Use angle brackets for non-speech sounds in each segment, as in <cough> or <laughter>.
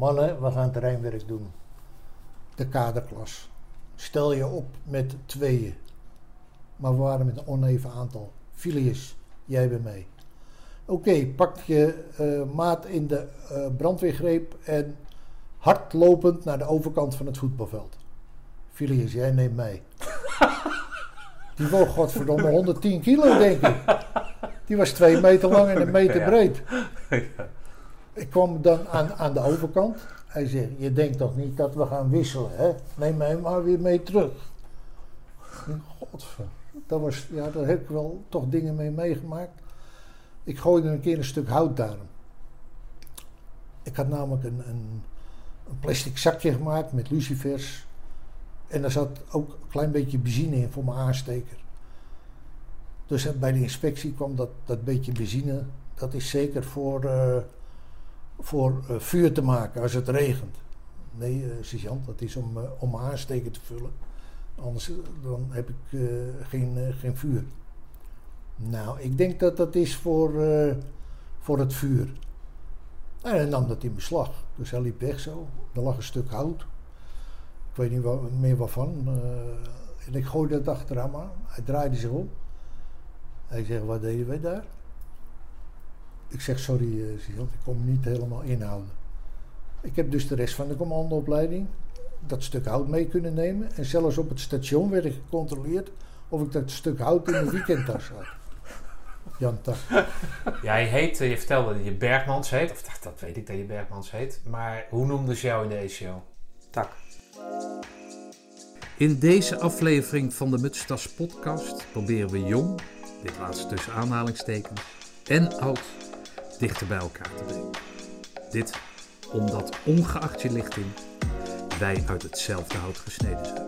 mannen, we gaan terreinwerk doen. De kaderklas. Stel je op met tweeën. Maar we waren met een oneven aantal. Filius, jij bent mee. Oké, pak je eh, maat in de uh, brandweergreep en hardlopend naar de overkant van het voetbalveld. Filius, jij neemt mee. <laughs> Die woog godverdomme 110 kilo, denk ik. Die was twee meter lang en een meter breed. Ik kwam dan aan, aan de overkant. Hij zegt, je denkt toch niet dat we gaan wisselen, hè? Neem mij maar weer mee terug. Godver. Dat was, ja, daar heb ik wel toch dingen mee meegemaakt. Ik gooide een keer een stuk hout daar. Ik had namelijk een, een, een plastic zakje gemaakt met lucifers. En daar zat ook een klein beetje benzine in voor mijn aansteker. Dus bij de inspectie kwam dat, dat beetje benzine. Dat is zeker voor, uh, voor uh, vuur te maken als het regent. Nee, uh, sergeant, dat is om, om mijn aansteker te vullen. Anders dan heb ik geen, geen vuur. Nou, ik denk dat dat is voor, voor het vuur. En hij nam dat in beslag. Dus hij liep weg zo. Er lag een stuk hout. Ik weet niet meer waarvan. en ik gooide dat achteraan maar. Hij draaide zich om. Hij zegt, wat deden wij daar? Ik zeg, sorry, uh, ik kon me niet helemaal inhouden. Ik heb dus de rest van de commandoopleiding dat stuk hout mee kunnen nemen. En zelfs op het station werd ik gecontroleerd of ik dat stuk hout in de weekendtas had. Jan Tak. Jij heet, je vertelde dat je Bergmans heet. Of dat, dat weet ik dat je Bergmans heet. Maar hoe noemden ze jou in de ECO? Tak. In deze aflevering van de Mutstas podcast proberen we jong dit laatste tussen aanhalingstekens, en oud dichter bij elkaar te brengen. Dit omdat, ongeacht je lichting, wij uit hetzelfde hout gesneden zijn.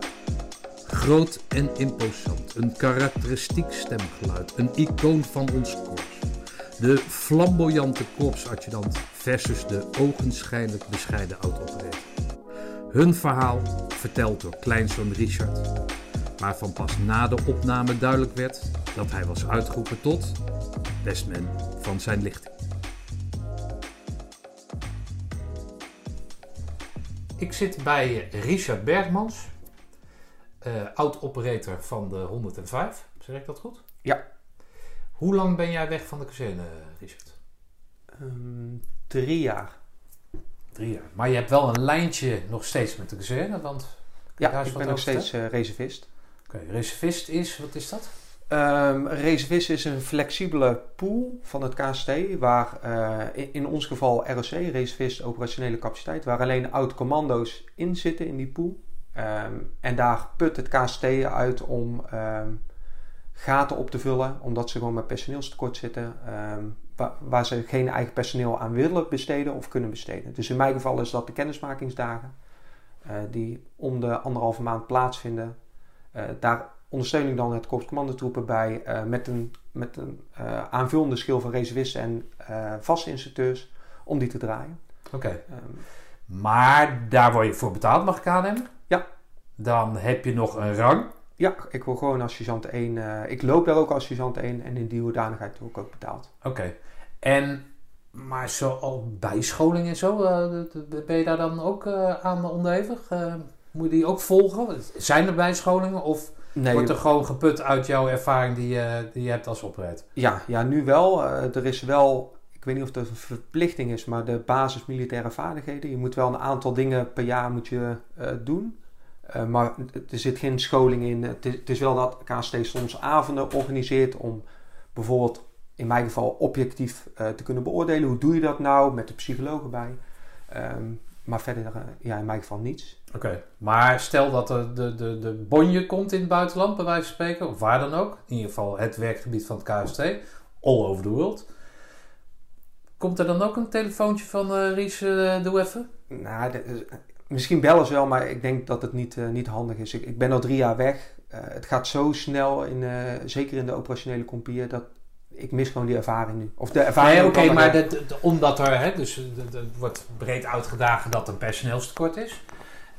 Groot en imposant, een karakteristiek stemgeluid, een icoon van ons korps. De flamboyante korpsadjudant versus de ogenschijnlijk bescheiden oud-operator. Hun verhaal verteld door kleinzoon Richard, waarvan pas na de opname duidelijk werd dat hij was uitgeroepen tot bestman van zijn lichting. Ik zit bij Richard Bergmans, uh, oud-operator van de 105. Zeg ik dat goed? Ja. Hoe lang ben jij weg van de kazerne, Richard? Um, drie jaar. Drie jaar. Maar je hebt wel een lijntje nog steeds met de kazerne, want... Ja, ik ben nog steeds uh, reservist. Oké, okay, reservist is, wat is dat? Um, reservist is een flexibele pool van het KST, waar uh, in, ons geval ROC, reservist operationele capaciteit, waar alleen oud-commando's in zitten in die pool. Um, en daar put het KST uit om um, gaten op te vullen, omdat ze gewoon met personeelstekort zitten, waar, waar, ze geen eigen personeel aan willen besteden of kunnen besteden. Dus in mijn geval is dat de kennismakingsdagen, uh, die om de anderhalve maand plaatsvinden. Uh, daar ondersteun ik dan het korps commandotroepen bij uh, met een, met een uh, aanvullende schil van reservisten en uh, vaste instructeurs om die te draaien. Oké. Okay. Um, maar daar word je voor betaald, mag ik aannemen? Ja. Dan heb je nog een rang. Ja, ik wil gewoon als sergeant 1. ik loop daar ook als sergeant 1 en in die hoedanigheid word ik ook betaald. Oké. Okay. En, maar zo al bijscholing en zo, ben je daar dan ook aan onderhevig? moet je die ook volgen? Zijn er bijscholingen of... Nee, Wordt er gewoon geput uit jouw ervaring die, uh, die je hebt als operator? Ja, ja nu wel. Uh, er is wel, ik weet niet of het een verplichting is, maar de basis militaire vaardigheden. Je moet wel een aantal dingen per jaar moet je, uh, doen. maar er zit geen scholing in. Het is, het is wel dat KST soms avonden organiseert om bijvoorbeeld in mijn geval objectief te kunnen beoordelen. Hoe doe je dat nou met de psychologen bij? Um, maar verder, ja, in mijn geval niets. Oké, maar stel dat de, de, de, de bonje komt in het buitenland, bij wijze van spreken, of waar dan ook. In ieder geval het werkgebied van het KST, all over the world. Komt er dan ook een telefoontje van uh, Ries, uh, doe even? Nou, de, misschien bellen ze wel, maar ik denk dat het niet, uh, niet handig is. Ik, ik, ben al drie jaar weg. het gaat zo snel, in, zeker in de operationele compie, dat ik mis gewoon die ervaring nu. Of de ervaring. Nee, oké, okay, maar de, omdat er, hè, dus het wordt breed uitgedagen dat er een personeelstekort is.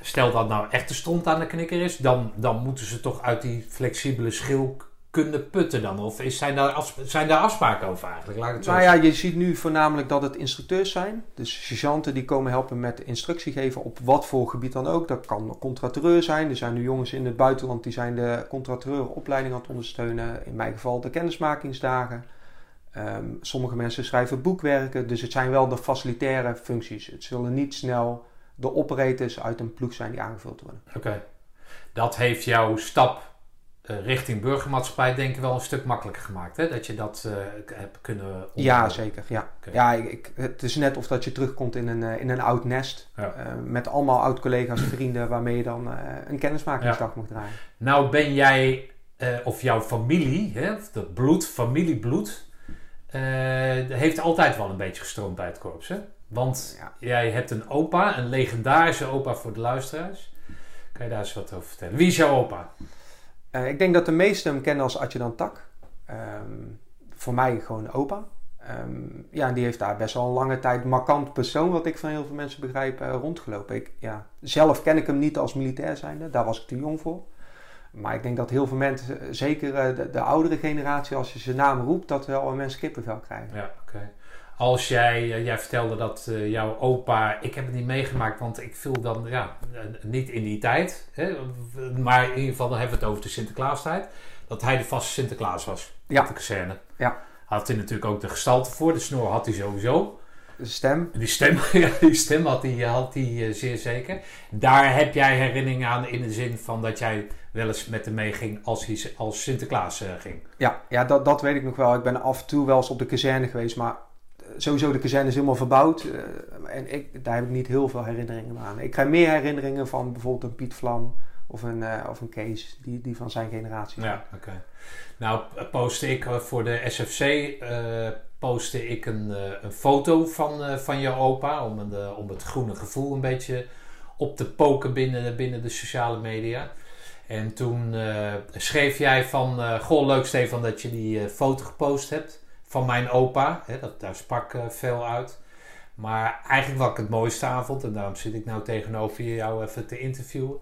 Stel dat nou echt de stront aan de knikker is, dan, dan moeten ze toch uit die flexibele schil kunnen putten dan? Of is, zijn, daar zijn daar afspraken over eigenlijk? Laat het zo nou ja, je ziet nu voornamelijk dat het instructeurs zijn. Dus sergeanten die komen helpen met instructie geven op wat voor gebied dan ook. Dat kan contracteur zijn. Er zijn nu jongens in het buitenland die zijn de contracteuropleiding aan het ondersteunen. In mijn geval de kennismakingsdagen. Ehm, sommige mensen schrijven boekwerken. Dus het zijn wel de facilitaire functies. Het zullen niet snel de operators uit een ploeg zijn die aangevuld worden. Oké. Dat heeft jouw stap richting burgermaatschappij denk ik wel een stuk makkelijker gemaakt. Hè? Dat je dat uh, hebt kunnen Ja, zeker. Ja. Ja, ik, het is net of dat je terugkomt in een, uh, in een oud nest. met allemaal oud-collega's, <clears throat> vrienden waarmee je dan een kennismakingsdag ja. mag draaien. Nou ben jij, of jouw familie, hè, de bloed, familiebloed, heeft altijd wel een beetje gestroomd bij het korps. Hè? Want ja. jij hebt een opa, een legendarische opa voor de luisteraars. Kan je daar eens wat over vertellen? Wie is jouw opa? Uh, ik denk dat de meesten hem kennen als adjudant Tak. Um, voor mij gewoon opa. Um, ja, die heeft daar best wel een lange tijd markant persoon, wat ik van heel veel mensen begrijp, uh, rondgelopen. Ik, ja, zelf ken ik hem niet als militair zijnde, daar was ik te jong voor. Maar ik denk dat heel veel mensen, eh, zeker de, de, oudere generatie, als je zijn naam roept, dat wel mensen kippenvel krijgen. Ja. Als jij, eh, jij vertelde dat uh, jouw opa, ik heb het niet meegemaakt, want ik viel dan ja, niet in die tijd. Hè, maar in ieder geval, dan hebben we het over de Sinterklaastijd. Dat hij de vaste Sinterklaas was. Ja. Op de kazerne. Ja. Had hij natuurlijk ook de gestalte voor. De snor had hij sowieso. De stem. Die stem, <laughs> ja, die stem had hij, had hij uh, zeer zeker. Daar heb jij herinneringen aan in de zin van dat jij wel eens met hem meeging als, hij, als Sinterklaas uh, ging. Ja, ja dat, dat weet ik nog wel. Ik ben af en toe wel eens op de kazerne geweest, maar sowieso de kazerne is helemaal verbouwd. Uh, en ik, daar heb ik niet heel veel herinneringen aan. Ik krijg meer herinneringen van bijvoorbeeld een Piet Vlam of een, uh, of een Kees, die, die van zijn generatie. Ja, oké. Nou, postte ik eh, voor de SFC uh, postte ik een, een foto van, van je opa om, een, om het groene gevoel een beetje op te poken binnen, binnen de sociale media. En toen schreef jij van, goh leuk Stefan dat je die foto gepost hebt van mijn opa. Hè, dat, daar sprak uh, veel uit. Maar eigenlijk wat ik het mooiste avond, en daarom zit ik nou tegenover jou even te interviewen.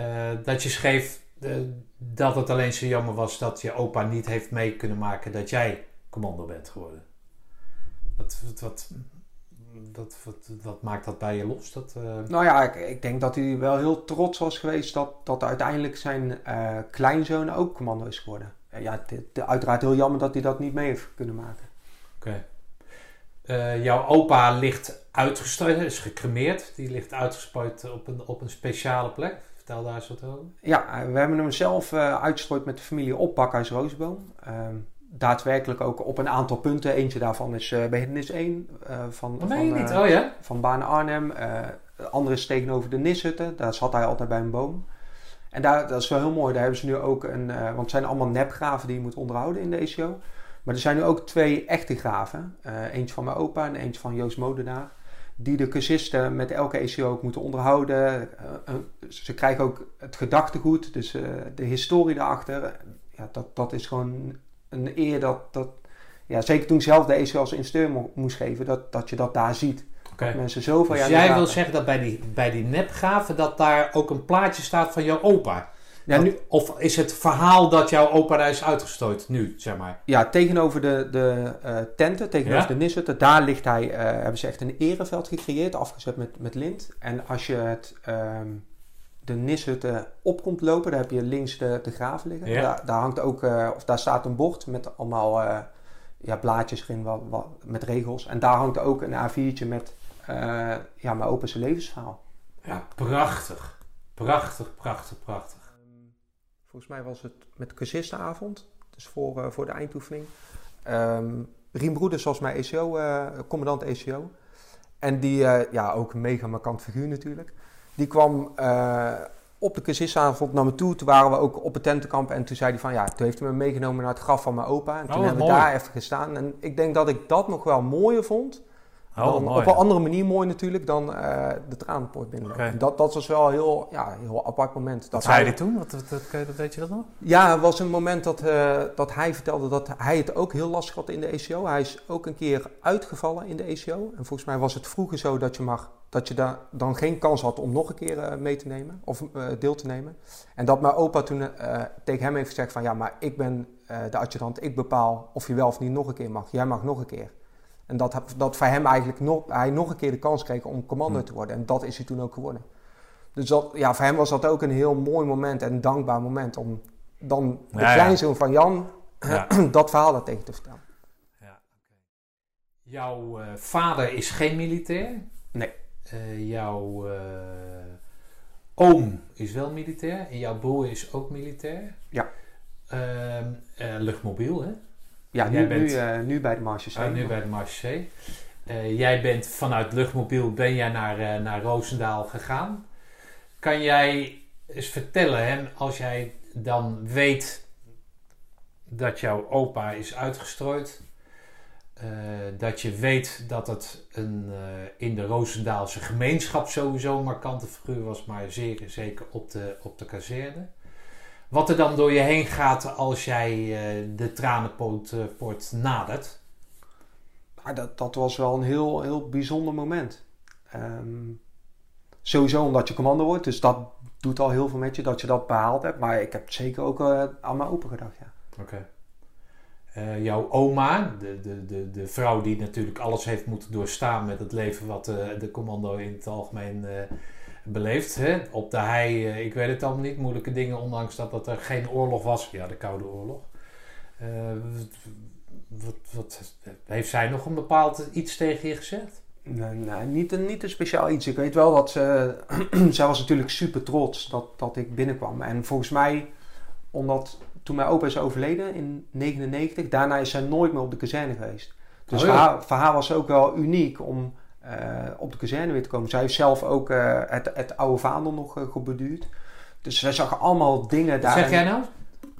Uh, dat je schreef uh, dat het alleen zo jammer was dat je opa niet heeft mee kunnen maken dat jij commando bent geworden. Wat, wat, wat, wat, maakt dat bij je los? Dat, Nou ja, ik, ik, denk dat hij wel heel trots was geweest dat, dat uiteindelijk zijn kleinzoon ook commando is geworden ja, het, uiteraard heel jammer dat hij dat niet mee heeft kunnen maken. Oké. Eh, jouw opa ligt uitgestrooid, is gecremeerd. Die ligt uitgespuit op een, op een speciale plek. Vertel daar eens wat over. Ja, we hebben hem zelf uh, uitgestrooid met de familie op Bakhuis Roosboom. Ehm, daadwerkelijk ook op een aantal punten. Eentje daarvan is uh, bij Hindernis 1 van, van, niet? Oh, ja? van Baan Arnhem. de andere is tegenover de Nishutten. Daar zat hij altijd bij een boom. En daar, dat is wel heel mooi. Daar hebben ze nu ook een. Uh, want het zijn allemaal nepgraven die je moet onderhouden in de ECO. Maar er zijn nu ook twee echte graven. Uh, eentje van mijn opa en eentje van Joost Modenaar. Die de cursisten met elke ECO ook moeten onderhouden. Uh, ze krijgen ook het gedachtegoed, dus de historie daarachter. Ja, dat, dat is gewoon een eer dat. dat ja, zeker toen ik zelf de ECO als instructeur moest geven, dat, dat je dat daar ziet. Okay. Mensen zoveel dus jij wil zeggen dat bij die, bij die nepgraven dat daar ook een plaatje staat van jouw opa? Ja, nu, of is het verhaal dat jouw opa daar is uitgestooid nu, zeg maar? Ja, tegenover de, de uh, tenten, tegenover de nissetten, daar ligt hij, uh, hebben ze echt een ereveld gecreëerd, afgezet met, met lint. En als je het, um, de nishutten op komt lopen, dan heb je links de, de graven liggen. Ja. Daar, daar, hangt ook, uh, of daar staat een bord met allemaal ja, blaadjes erin wat, wat, met regels. En daar hangt ook een A4'tje met uh, ja, mijn opa zijn levensverhaal. Ja, prachtig. Prachtig, prachtig, prachtig. Um, volgens mij was het met cursistenavond, dus voor, uh, voor de eindoefening. Um, Riem Broeders was mijn ECO, uh, commandant ECO. En die, ja, ook een mega markant figuur natuurlijk. Die kwam op de cursistenavond naar me toe. Toen waren we ook op het tentenkamp. En toen zei hij van, ja, toen heeft hij me meegenomen naar het graf van mijn opa. En toen oh, hebben we daar even gestaan. En ik denk dat ik dat nog wel mooier vond Oh, op een andere manier mooi natuurlijk dan uh, de tranenpoort binnen. Dat, dat was wel een heel, ja, heel apart moment. Dat wat zei hij toen? Wat, wat, wat, weet je dat nog? Ja, het was een moment dat, uh, dat hij vertelde dat hij het ook heel lastig had in de ECO. Hij is ook een keer uitgevallen in de ECO. En volgens mij was het vroeger zo dat je, mag, dat je daar dan geen kans had om nog een keer uh, mee te nemen of deel te nemen. En dat mijn opa toen tegen hem heeft gezegd van ja, maar ik ben de adjudant, ik bepaal of je wel of niet nog een keer mag. Jij mag nog een keer. En dat, dat voor hem eigenlijk nog, hij nog een keer de kans kreeg om commando hmm. te worden. En dat is hij toen ook geworden. Dus dat, ja, voor hem was dat ook een heel mooi moment en een dankbaar moment om dan de kleinzoon van Jan <clears throat> dat verhaal daar tegen te vertellen. Ja, Jouw uh, vader is geen militair? Nee. Uh, jouw uh, oom is wel militair en jouw broer is ook militair? Ja. Ehm, luchtmobiel, hè? Ja, nu, bent, nu, uh, nu, bij de Marche C. Uh, nu bij de Marche C. Uh, jij bent vanuit Luchtmobiel ben jij naar, uh, naar Roosendaal gegaan. Kan jij eens vertellen, hè, als jij dan weet dat jouw opa is uitgestrooid, dat je weet dat het een, in de Roosendaalse gemeenschap sowieso een markante figuur was, maar zeer zeker op de, op de kazerne. Wat er dan door je heen gaat als jij uh, de tranenpoort uh, nadert? Maar dat, dat was wel een heel, heel bijzonder moment. Um, sowieso omdat je commando wordt, dus dat doet al heel veel met je dat je dat behaald hebt. Maar ik heb zeker ook uh, aan mijn open gedacht, ja. Oké. Okay. jouw oma, de, de, de, de vrouw die natuurlijk alles heeft moeten doorstaan met het leven wat de commando in het algemeen beleefd. Hè? Op de hei, uh, ik weet het allemaal niet, moeilijke dingen, ondanks dat, dat er geen oorlog was. Ja, de Koude Oorlog. Uh, wat, wat, heeft zij nog een bepaald iets tegen je gezegd? Nee, nee niet, een, niet een speciaal iets. Ik weet wel dat ze. <clears throat> zij was natuurlijk super trots dat, dat ik binnenkwam. En volgens mij, omdat toen mijn opa is overleden in 99, daarna is zij nooit meer op de kazerne geweest. Dus oh, voor, haar, voor haar was ook wel uniek om op de kazerne weer te komen. Zij heeft zelf ook uh, het, het oude vaandel nog uh, geborduurd. Dus zij zag allemaal dingen daar. Zeg jij nou?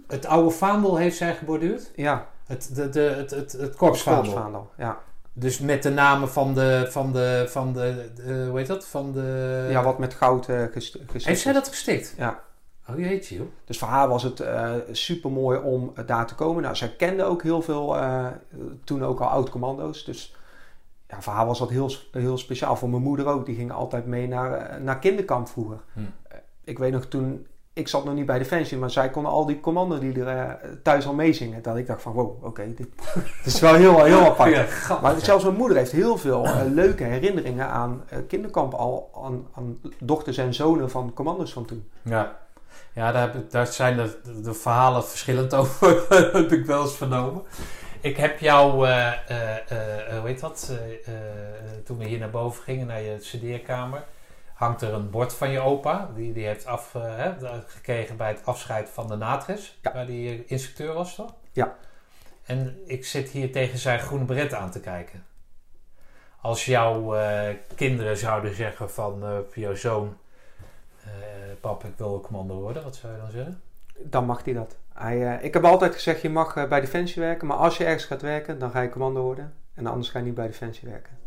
Het oude vaandel heeft zij geborduurd? Ja. Het, de, de, het, het, het korpsvaandel? ja. Dus met de namen van de, van de, van de, de hoe heet dat? Van de... Ja, wat met goud gestikt Heeft zij dat gestikt? Ja. Oh jeetje joh. Dus voor haar was het uh, super mooi om daar te komen. Nou, zij kende ook heel veel, toen ook al oud-commando's. Dus ja, voor haar was dat heel, heel speciaal. Voor mijn moeder ook. Die ging altijd mee naar, eh, naar kinderkamp vroeger. Hm. Eh, ik weet nog toen... Ik zat nog niet bij Defensie, maar zij konden al die commando die er uh, thuis al meezingen. Dat ik dacht van, wow, oké, dit, <laughs> is wel heel, heel apart. maar zelfs mijn moeder heeft heel veel leuke herinneringen aan kinderkamp. Al aan, aan, dochters en zonen van commando's van toen. Ja, ja daar, daar zijn de, de verhalen verschillend <laughs> over, heb ik wel eens vernomen. Ik heb jou, uh, uh, hoe heet dat, toen we hier naar boven gingen, naar je studeerkamer, hangt er een bord van je opa. Die, die heeft af, gekregen bij het afscheid van de Natres, waar die instructeur was toch? Ja. En ik zit hier tegen zijn groene beret aan te kijken. Als jouw kinderen zouden zeggen van voor jouw zoon, pap ik wil commando worden, wat zou je dan zeggen? Dan mag hij dat. Hij, uh, ik heb altijd gezegd, je mag uh, bij Defensie werken, maar als je ergens gaat werken, dan ga je commando worden. En anders ga je niet bij Defensie werken.